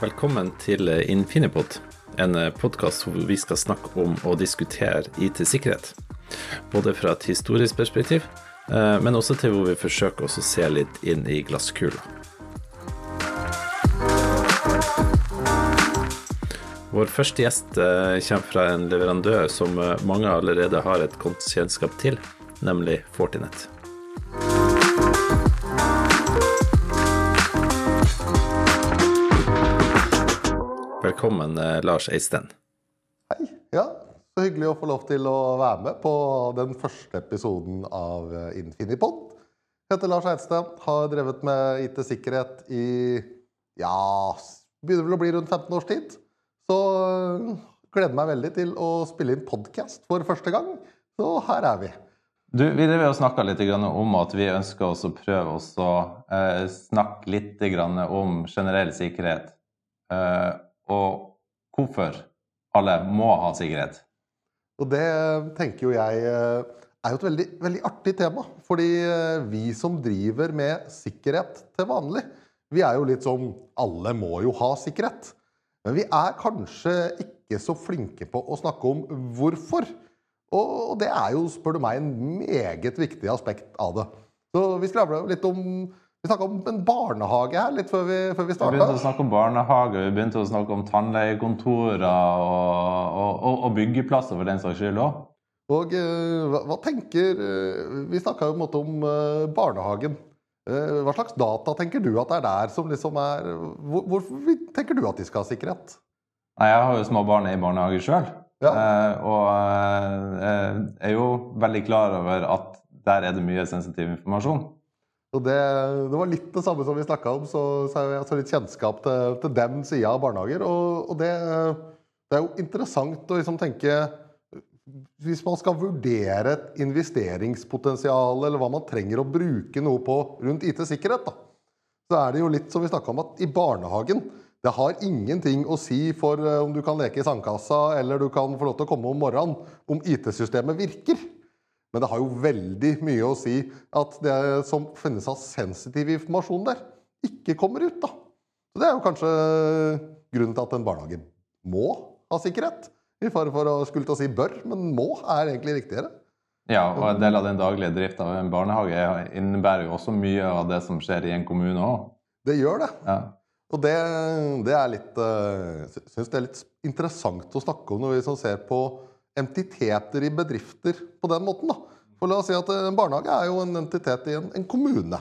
Velkommen til Infinipod, en podkast hvor vi skal snakke om og diskutere IT-sikkerhet. Både fra et historisk perspektiv, eh, men også til hvor vi forsøker å se litt inn i glasskula. Vår første gjest eh, kommer fra en leverandør som eh, mange allerede har et godt kjennskap til, nemlig Fortinet. Velkommen, eh, Lars Eisten. Hei. Ja, så hyggelig å få lov til å være med på den første episoden av eh, Infinipod. Jeg heter Lars Eidsten, har drevet med IT-sikkerhet i ja, begynner vel å bli rundt 15 års tid. Så eh, gleder meg veldig til å spille inn podkast for første gang. Så her er vi. Du, vi drev og snakka litt om at vi ønsker oss å prøve oss å snakke litt om generell sikkerhet. Og hvorfor alle må ha sikkerhet. Og det tenker jo jeg eh, er jo et veldig, veldig artig tema. Fordi eh, vi som driver med sikkerhet til vanlig, vi er jo litt sånn Alle må jo ha sikkerhet. Men vi er kanskje ikke så flinke på å snakke om hvorfor. Og det er jo, spør du meg, en meget viktig aspekt av det. Så vi skravla litt om vi snakka om en barnehage her litt før vi, før vi starta. Vi begynte å snakke om barnehage, vi begynte å snakke om tannlegekontorer og, og, og, byggeplasser for den saks skyld òg. Og uh, hva, tenker uh, Vi snakka jo på en måte om uh, barnehagen. hva slags data tenker du at det er der som liksom er hvor, Hvorfor tenker du at de skal ha sikkerhet? Nei, Jeg har jo små barn i barnehage sjøl. Ja. og jeg er jo veldig klar over at der er det mye sensitiv informasjon. Og det, det, var litt det samme som vi snakka om, så, så jeg har litt kjennskap til, til den sida av barnehager. Og, og det, det, er jo interessant å liksom tenke Hvis man skal vurdere et investeringspotensial, eller hva man trenger å bruke noe på rundt IT-sikkerhet, da, så er det jo litt som vi snakka om, at i barnehagen det har ingenting å si for eh, om du kan leke i sandkassa eller du kan få lov til å komme om morgenen, om IT-systemet virker. Men det har jo veldig mye å si at det som finnes av sensitiv informasjon der, ikke kommer ut. da. Så Det er jo kanskje grunnen til at en barnehage må ha sikkerhet. I fare for å skulle til å si bør, men må er egentlig riktigere. Ja, og en del av den daglige drifta av en barnehage innebærer jo også mye av det som skjer i en kommune òg. Det gjør det. Ja. Og det, det, er litt Jeg uh, syns det er litt interessant å snakke om når vi ser på entiteter i bedrifter på den måten. da. For la oss si at En barnehage er jo en entitet i en, en kommune.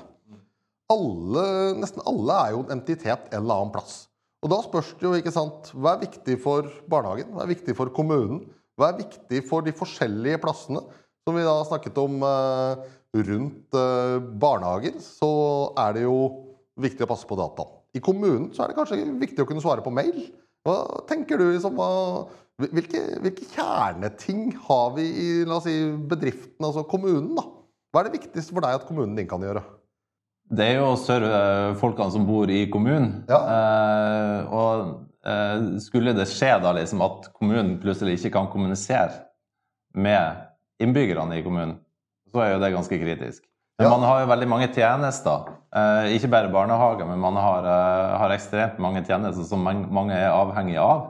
Alle, nesten alle er jo en entitet en eller annen plass. Og Da spørs det jo ikke sant, hva er viktig for barnehagen, hva er viktig for kommunen, hva er viktig for de forskjellige plassene. Som vi da snakket om eh, rundt eh, barnehager, så er det jo viktig å passe på dataen. I kommunen så er det kanskje viktig å kunne svare på mail. Hva tenker du liksom, hva, hvilke, hvilke, kjerneting har vi i si, bedriften, altså kommunen? da? Hva er det viktigste for deg at kommunen din kan gjøre? Det er jo å serve folkene som bor i kommunen. Ja. Eh, og eh, skulle det skje da liksom at kommunen plutselig ikke kan kommunisere med innbyggerne i kommunen, så er jo det ganske kritisk. Men ja. man har jo veldig mange tjenester. Eh, ikke bare barnehager, men man har, eh, har ekstremt mange tjenester som mange er avhengige av.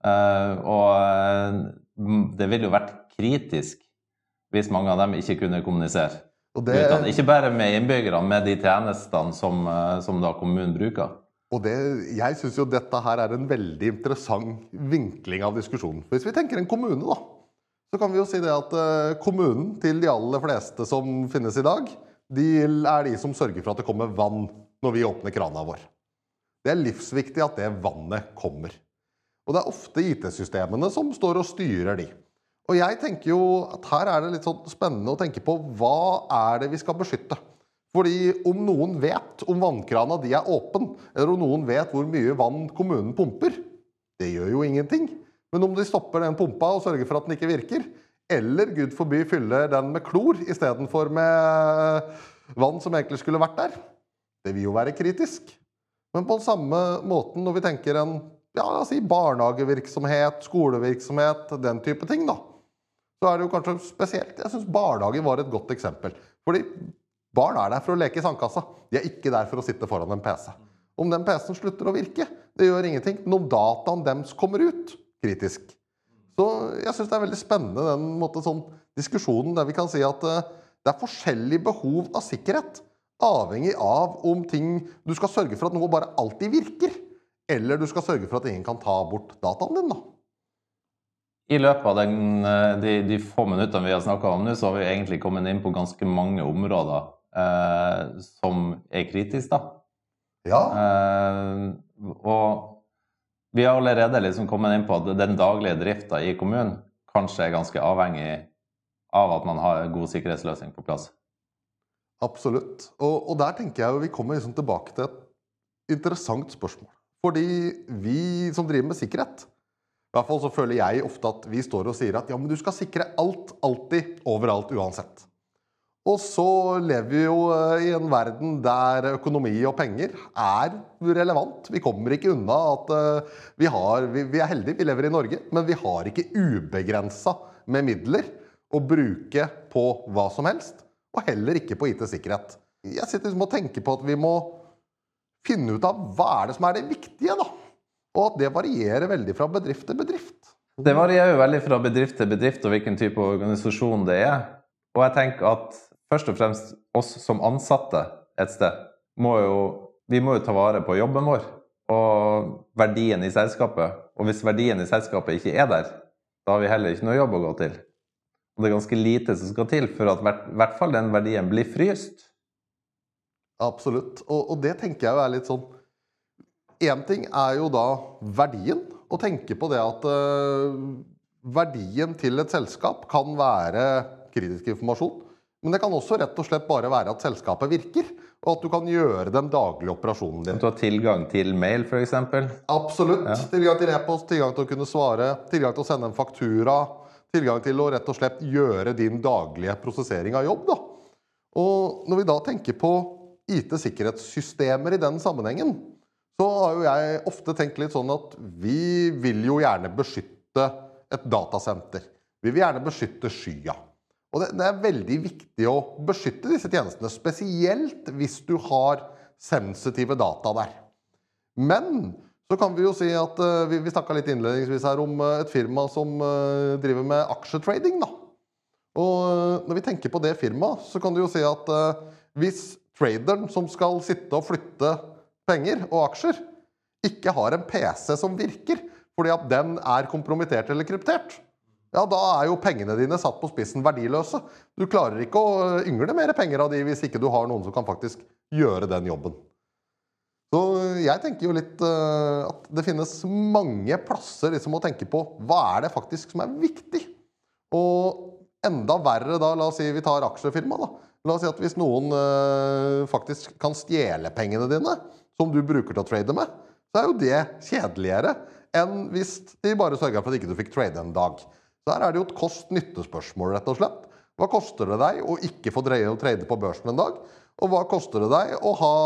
Eh, og eh, det ville jo vært kritisk hvis mange av dem ikke kunne kommunisere. Det, Uten, ikke bare med innbyggerne, med de tjenestene som, eh, som kommunen bruker. Og det, Jeg syns jo dette her er en veldig interessant vinkling av diskusjonen. Hvis vi tenker en kommune, da, så kan vi jo si det at kommunen til de aller fleste som finnes i dag, de er de som sørger for at det kommer vann når vi åpner krana vår. Det er livsviktig at det vannet kommer. Og det er ofte IT-systemene som står og styrer de. Og jeg tenker jo at her er det litt sånn spennende å tenke på hva er det vi skal beskytte? Fordi om noen vet om vannkrana de er åpen, eller om noen vet hvor mye vann kommunen pumper, det gjør jo ingenting. Men om de stopper den pumpa og sørger for at den ikke virker, eller gud forby fyller den med klor istedenfor med vann som egentlig skulle vært der, det vil jo være kritisk. Men på den samme måten når vi tenker en ja, si barnehagevirksomhet, skolevirksomhet, den type ting, da. Så er det jo kanskje spesielt Jeg syns barnehagen var et godt eksempel. Fordi barn er der for å leke i sandkassa. De er ikke der for å sitte foran en PC. om den PC-en slutter å virke. Det gjør ingenting. Når dataen deres kommer ut, kritisk. Så jeg syns det er veldig spennende den måte, sånn, diskusjonen der vi kan si at uh, det er forskjellig behov av sikkerhet. Avhengig av om ting Du skal sørge for at noe bare alltid virker. Eller du skal sørge for at ingen kan ta bort dataen din. da. I løpet av den, eh, de, de, få minuttene vi har snakka om nå, så har vi egentlig kommet inn på ganske mange områder eh, som er kritiske, da. Ja. Eh, og vi har allerede liksom kommet inn på at den daglige drifta i kommunen kanskje er ganske avhengig av at man har god sikkerhetsløsning på plass. Absolutt. Og, og der tenker jeg vi kommer liksom tilbake til et interessant spørsmål. Fordi vi som driver med sikkerhet i hvert fall så føler jeg ofte at vi står og sier at ja, men du skal sikre alt, alltid, overalt, uansett. Og så lever vi jo eh, i en verden der økonomi og penger er relevant. Vi kommer ikke unna at eh, vi, har, vi, er heldige, vi lever i Norge, men vi har ikke ubegrensa med midler å bruke på hva som helst. Og heller ikke på IT-sikkerhet. Jeg sitter liksom og tenker på at vi må finne ut av hva er det som er det viktige, da. Og at det varierer veldig fra bedrift til bedrift. Det varierer jo veldig fra bedrift til bedrift og hvilken type organisasjon det er. Og jeg tenker at først og fremst oss som ansatte et sted må jo, vi må jo ta vare på jobben vår og verdien i selskapet. Og hvis verdien i selskapet ikke er der, da har vi heller ikke noe jobb å gå til. Og det er ganske lite som skal til for at i hvert fall den verdien blir fryst. Absolutt. Og, og det tenker jeg jo er litt sånn Én ting er jo da verdien. Å tenke på det at uh, verdien til et selskap kan være kritisk informasjon. Men det kan også rett og slett bare være at selskapet virker, og at du kan gjøre den daglige operasjonen din. Du har tilgang til mail, f.eks.? Absolutt. Ja. Tilgang til e-post, tilgang til å kunne svare, tilgang til å sende en faktura. Tilgang til å rett og slett gjøre din daglige prosessering av jobb. Da. Og når vi da tenker på IT-sikkerhetssystemer i den sammenhengen, så har jo jeg ofte tenkt litt sånn at vi vil jo gjerne beskytte et datasenter. Vi vil gjerne beskytte skya. Og det, det, er veldig viktig å beskytte disse tjenestene, spesielt hvis du har sensitive data der. Men så kan vi jo si at uh, Vi, vi snakka litt innledningsvis her om uh, et firma som uh, driver med aksjetrading. da. Og når vi tenker på det firmaet, så kan du jo si at hvis traderen som skal sitte og flytte penger og aksjer, ikke har en PC som virker fordi at den er kompromittert eller kryptert, ja, da er jo pengene dine satt på spissen verdiløse. Du klarer ikke å yngle mer penger av de hvis ikke du har noen som kan faktisk gjøre den jobben. Så jeg tenker jo litt uh, at det finnes mange plasser liksom, å tenke på hva er det faktisk som er viktig. Og enda verre da, la oss si vi tar aksjefirma. da. La oss si at hvis noen uh, faktisk kan stjele pengene dine, som du bruker til å trade med, så er jo det kjedeligere enn hvis de bare sørga for at ikke du fikk trade en dag. Så her er det jo et kost-nytte-spørsmål, rett og slett. Hva koster det deg å ikke få dreie og trade på børsen en dag? Og hva koster det deg å ha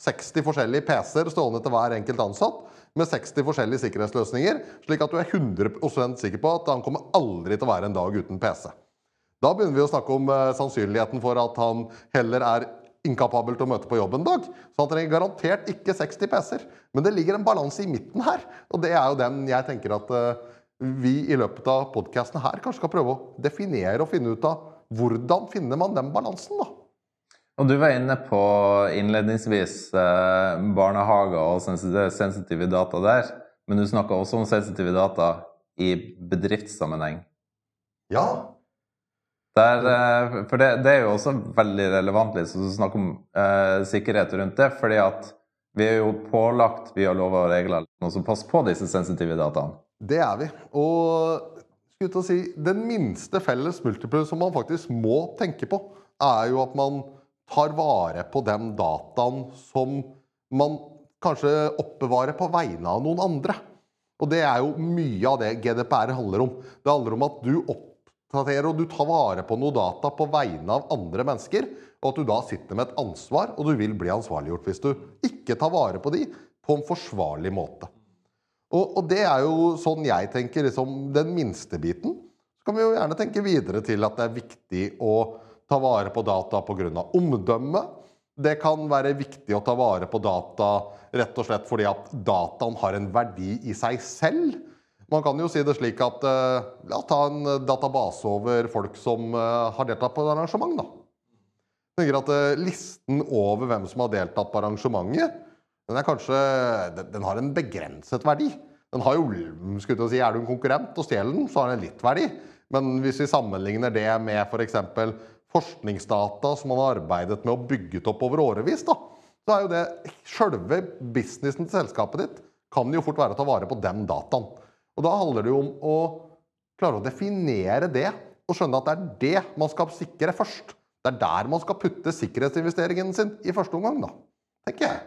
60 forskjellige PC-er stående til hver enkelt ansatt med 60 forskjellige sikkerhetsløsninger, slik at du er 100% sikker på at han kommer aldri til å være en dag uten PC? Da begynner vi å snakke om uh, sannsynligheten for at han heller er inkapabel til å møte på jobb en dag. Så han trenger garantert ikke 60 PC-er. Men det ligger en balanse i midten her, og det er jo den jeg tenker at uh, vi i løpet av podkasten her kanskje skal prøve å definere og finne ut av hvordan finner man den balansen, da. Og Du var inne på innledningsvis eh, barnehager og sensitive data der. Men du snakka også om sensitive data i bedriftssammenheng. Ja, der, eh, for det, det, er jo også veldig relevant liksom, å snakke om eh, sikkerhet rundt det. fordi at vi er jo pålagt via lover og regler noe som passer på disse sensitive dataene. Det er vi. Og skulle til å si, den minste felles multiple som man faktisk må tenke på, er jo at man tar vare på den dataen som man kanskje oppbevarer på vegne av noen andre. Og det er jo mye av det GDPR handler om. Det handler om at du opp og du tar vare på noe data på vegne av andre mennesker, og at du da sitter med et ansvar, og du vil bli ansvarliggjort hvis du ikke tar vare på de på en forsvarlig måte. Og, og det er jo sånn jeg tenker liksom, den minste biten. Så kan vi jo gjerne tenke videre til at det er viktig å ta vare på data pga. omdømme. Det kan være viktig å ta vare på data rett og slett fordi at dataen har en verdi i seg selv. Man kan jo si det slik at eh, La ta en database over folk som eh, har deltatt på et arrangement. da. Jeg tenker at eh, Listen over hvem som har deltatt på arrangementet, den, er kanskje, den har en begrenset verdi. Den har jo, skulle si, Er du en konkurrent og stjeler den, så har den litt verdi. Men hvis vi sammenligner det med f.eks. For forskningsdata som man har arbeidet med og bygget opp over årevis, da, så er jo det sjølve businessen til selskapet ditt kan jo fort være å ta vare på den dataen. Og da handler det jo om å klare å definere det og skjønne at det er det man skal sikre først. Det er der man skal putte sikkerhetsinvesteringen sin i første omgang, da, tenker jeg.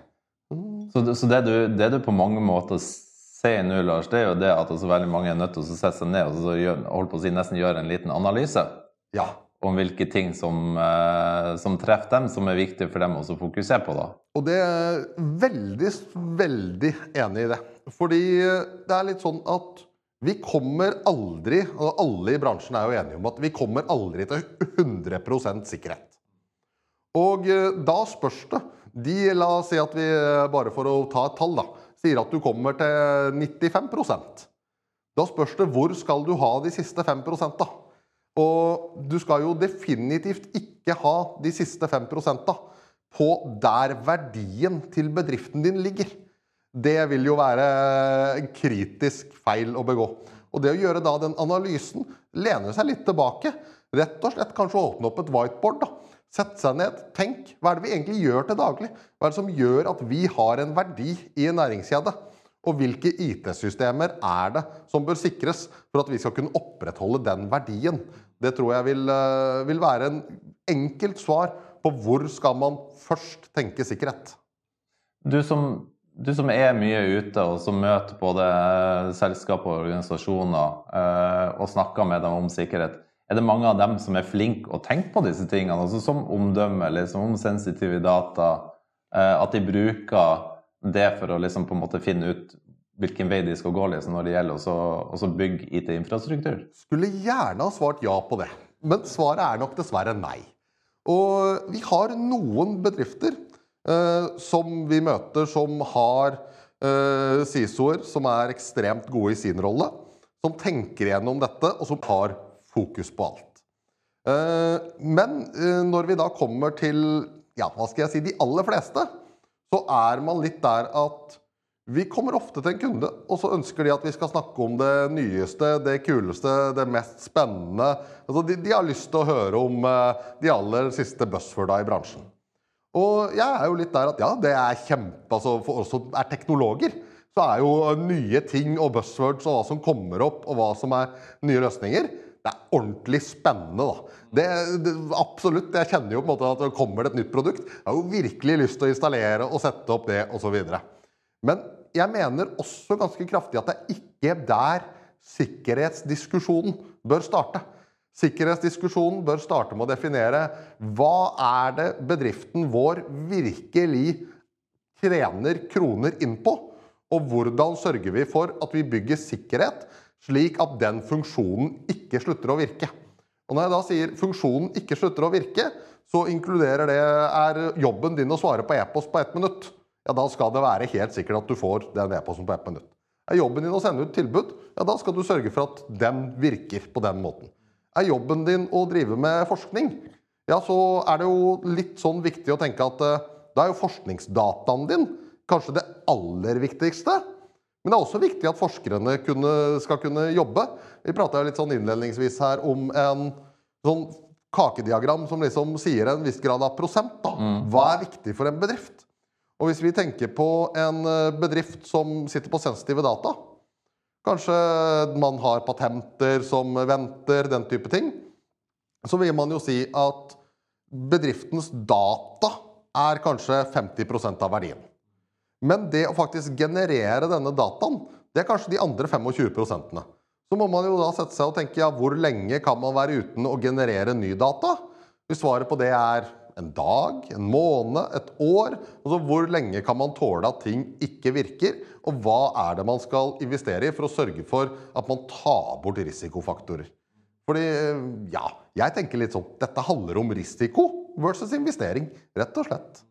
Mm. Så, så det, du, det, du, på mange måter sier nå, Lars, det er jo det at altså veldig mange er nødt til å sette seg ned og så gjør, på å si, nesten gjøre en liten analyse. Ja om hvilke ting som, eh, som, treffer dem, som er viktig for dem å fokusere på. da. Og det er veldig, veldig enig i det. Fordi det er litt sånn at vi kommer aldri, og alle i bransjen er jo enige om at vi kommer aldri til 100 sikkerhet. Og eh, da spørs det. De, la oss si at vi, eh, bare for å ta et tall, da, sier at du kommer til 95 Da spørs det hvor skal du ha de siste 5% da? Og du skal jo definitivt ikke ha de siste 5% på der verdien til bedriften din ligger. Det vil jo være kritisk feil å begå. Og det å gjøre da den analysen, lene seg litt tilbake, rett og slett kanskje åpne opp et whiteboard, da. Sette seg ned, tenk. Hva er det vi egentlig gjør til daglig? Hva er det som gjør at vi har en verdi i en næringskjede? Og hvilke IT-systemer er det som bør sikres for at vi skal kunne opprettholde den verdien? Det tror jeg vil, eh, vil være en enkelt svar på hvor skal man først tenke sikkerhet. Du som, du som er mye ute og som møter både selskap og organisasjoner eh, og snakker med dem om sikkerhet, er det mange av dem som er flinke å tenke på disse tingene? altså Som omdømme, liksom, om sensitive data. Eh, at de bruker det for å liksom på en måte finne ut hvilken vei de skal gå liksom, når det gjelder å bygge IT-infrastruktur? Skulle gjerne ha svart ja på det, men svaret er nok dessverre nei. Og vi har noen bedrifter eh, som vi møter som har eh, CISO-er som er ekstremt gode i sin rolle, som tenker gjennom dette, og som har fokus på alt. Eh, men eh, når vi da kommer til ja, hva skal jeg si, de aller fleste, så er man litt der at vi kommer ofte til en kunde, og så ønsker de at vi skal snakke om det nyeste, det kuleste, det mest spennende. Altså, de, de, har lyst til å høre om uh, de aller siste buzzworda i bransjen. Og jeg er jo litt der at ja, det er kjempe altså For oss som er teknologer, så er jo nye ting og buzzwords og hva som kommer opp, og hva som er nye løsninger, det er ordentlig spennende, da. Det, det, absolutt. Jeg kjenner jo på en måte at det kommer et nytt produkt. Jeg har jo virkelig lyst til å installere og sette opp det, osv. Men jeg mener også ganske kraftig at det er ikke der sikkerhetsdiskusjonen bør starte. Sikkerhetsdiskusjonen bør starte med å definere hva er det bedriften vår virkelig trener kroner inn på, og hvordan sørger vi for at vi bygger sikkerhet slik at den funksjonen ikke slutter å virke. Og Når jeg da sier funksjonen ikke slutter å virke, så inkluderer det er jobben din å svare på e-post på ett minutt ja, da skal det være helt sikkert at du får den e-posten på ett minutt. Er jobben din å sende ut tilbud, ja, da skal du sørge for at den virker på den måten. Er jobben din å drive med forskning, ja, så er det jo litt sånn viktig å tenke at uh, da er jo forskningsdataen din kanskje det aller viktigste. Men det er også viktig at forskerne kunne, skal kunne jobbe. Vi prata litt sånn innledningsvis her om en sånn kakediagram som liksom sier en viss grad av prosent. da. Mm. Hva er viktig for en bedrift? Og hvis vi tenker på en eh, bedrift som sitter på sensitive data Kanskje man har patenter som venter, den type ting. Så vil man jo si at bedriftens data er kanskje 50% av verdien. Men det å faktisk generere denne dataen, det er kanskje de andre 25% Så må man jo da sette seg og tenke ja, hvor lenge kan man være uten å generere ny data? Hvis svaret på det er en dag, en måned, et år? Altså, hvor lenge kan man tåle at ting ikke virker? Og hva er det man skal investere i for å sørge for at man tar bort risikofaktorer? Fordi, ja, jeg tenker litt sånn Dette handler om risiko versus investering, rett og slett.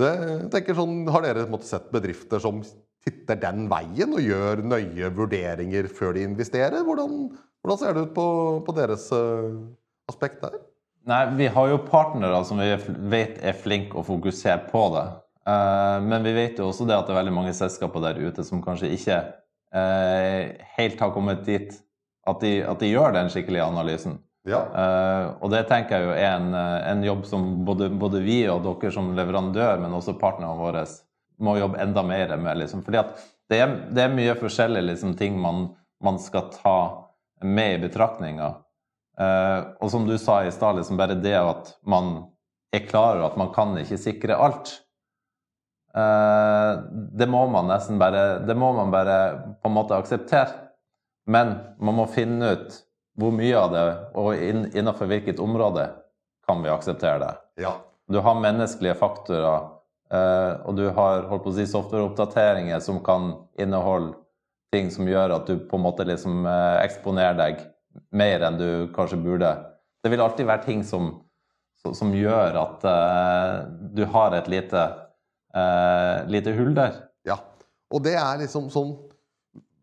Det, tenker sånn, Har dere måtte, sett bedrifter som titter den veien og gjør nøye vurderinger før de investerer? Hvordan, hvordan ser det ut på, på deres uh, aspekt der? Nei, Vi har jo partnere som vi vet er flinke å fokusere på det. Uh, men vi vet jo også det at det er veldig mange selskaper der ute som kanskje ikke uh, helt har kommet dit at de, at de gjør den skikkelige analysen. Ja. Uh, og det tenker jeg jo er en, en jobb som både, både, vi og dere som leverandør, men også partnerne våre, må jobbe enda mer med. Liksom. Fordi det er, det er mye forskjellige liksom, ting man, man, skal ta med i betraktninga. Uh, og som du sa i stad, liksom, bare det at man er klar over at man kan ikke sikre alt. Uh, det må man nesten bare Det må man bare på en måte akseptere. Men man må finne ut hvor mye av det, og innenfor hvilket område, kan vi akseptere det. Ja. Du har menneskelige faktorer, eh, og du har holdt på å si, softwareoppdateringer som kan inneholde ting som gjør at du på en måte liksom eh, eksponerer deg mer enn du kanskje burde. Det vil alltid være ting som, som gjør at uh, du har et lite, lite hull der. Ja, og det er liksom sånn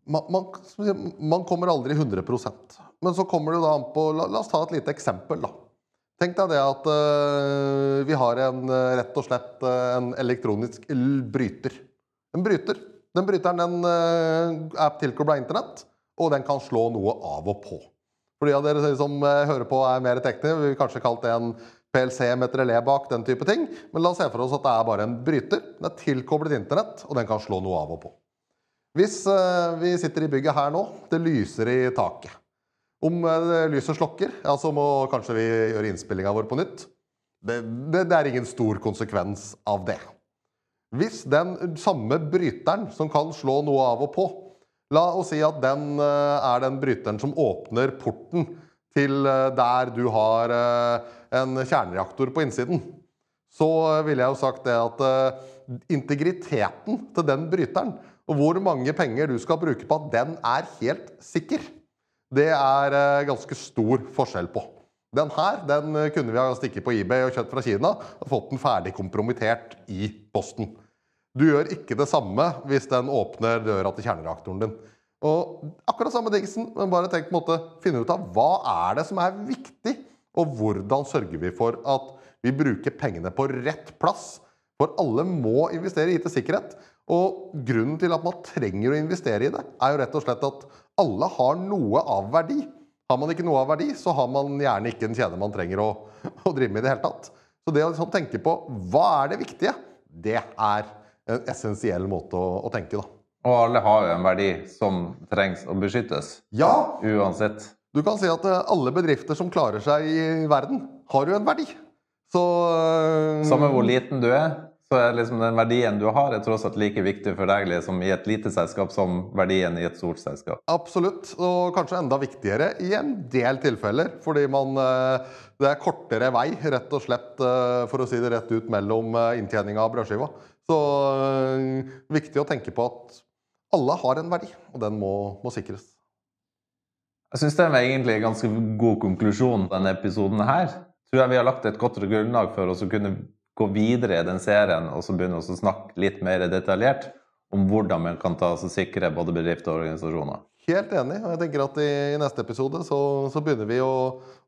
man, man, man kommer aldri 100% men så kommer det da an på la, la, oss ta et lite eksempel, da. Tenk deg det at uh, vi har en, uh, rett og slett uh, en elektronisk bryter. En bryter. Den bryteren den, er tilkobla internett, og den kan slå noe av og på. For de av dere som hører på er mer tekniske, vi vil kanskje kalt det en PLC med et relé bak, den type ting. Men la oss se for oss at det er bare en bryter. Den er tilkoblet internett, og den kan slå noe av og på. Hvis vi sitter i bygget her nå, det lyser i taket. Om eh, lyset slokker, ja, så må kanskje vi gjøre innspillinga vår på nytt. Det, det, det, er ingen stor konsekvens av det. Hvis den samme bryteren som kan slå noe av og på La oss si at den eh, er den bryteren som åpner porten til eh, der du har en kjernereaktor på innsiden. Så ville jeg jo sagt det at integriteten til den bryteren, og hvor mange penger du skal bruke på at den er helt sikker, det er eh, ganske stor forskjell på. Den her den eh, kunne vi ha stikket på eBay og kjøpt fra Kina og fått den ferdig kompromittert i posten. Du gjør ikke det samme hvis den åpner døra til kjernereaktoren din. Og akkurat samme dingsen, men bare tenk på en måte, finne ut av hva er det som er viktig, og hvordan sørger vi for at vi bruker pengene på rett plass. For alle må investere i IT-sikkerhet. Og grunnen til at man trenger å investere i det, er jo rett og slett at alle har noe av verdi. Har man ikke noe av verdi, så har man gjerne ikke en kjede man trenger å, å, drive med i det hele tatt. Så det å liksom tenke på hva er det viktige, det er en essensiell måte å, å tenke, da. Og alle har jo en verdi som trengs å beskyttes. Ja! Uansett. Du kan si at eh, alle bedrifter som klarer seg i verden, har jo en verdi. Så Samme hvor liten du er, så er liksom den verdien du har, er tross alt like viktig for deg liksom, i et lite selskap som verdien i et stort selskap. Absolutt, og kanskje enda viktigere i en del tilfeller. Fordi man, eh, det er kortere vei, rett og slett, eh, for å si det rett ut, mellom eh, inntjeninga av brødskiva. Så viktig å tenke på at alle har en verdi, og den må, må sikres. Jeg syns det var egentlig en ganske god konklusjon denne episoden her. Tror jeg vi har lagt et godt grunnlag for oss å kunne gå videre i den serien og så begynne å snakke litt mer detaljert om hvordan man kan ta og sikre både bedrifter og organisasjoner. Helt enig. og jeg tenker at I, i neste episode så, så begynner vi å,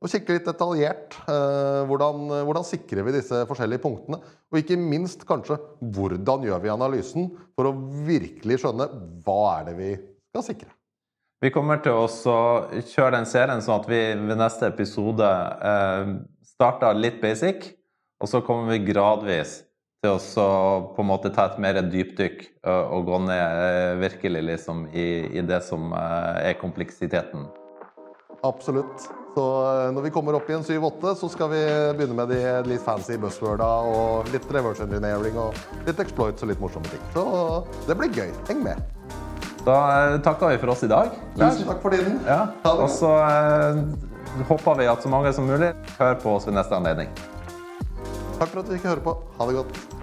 å, kikke litt detaljert. Eh, hvordan, hvordan, sikrer vi disse forskjellige punktene? Og ikke minst kanskje hvordan gjør vi analysen for å virkelig skjønne hva er det vi skal sikre. Vi kommer til å kjøre den serien sånn at vi ved neste episode eh, starter litt basic og så kommer vi gradvis til å på en måte ta et mer dypdykk og gå ned virkelig liksom i, i det som er kompleksiteten. Absolutt. Så når vi kommer opp i en 7-8, så skal vi begynne med de litt fancy buzzworda og litt reverse engineering og litt exploits og litt morsomme ting. Så det blir gøy. Heng med. Da takker vi for oss i dag. Tusen takk for tiden. Ja. Og så eh, håper vi at så mange som mulig hører på oss ved neste anledning. Takk for at du fikk høre på. Ha det godt.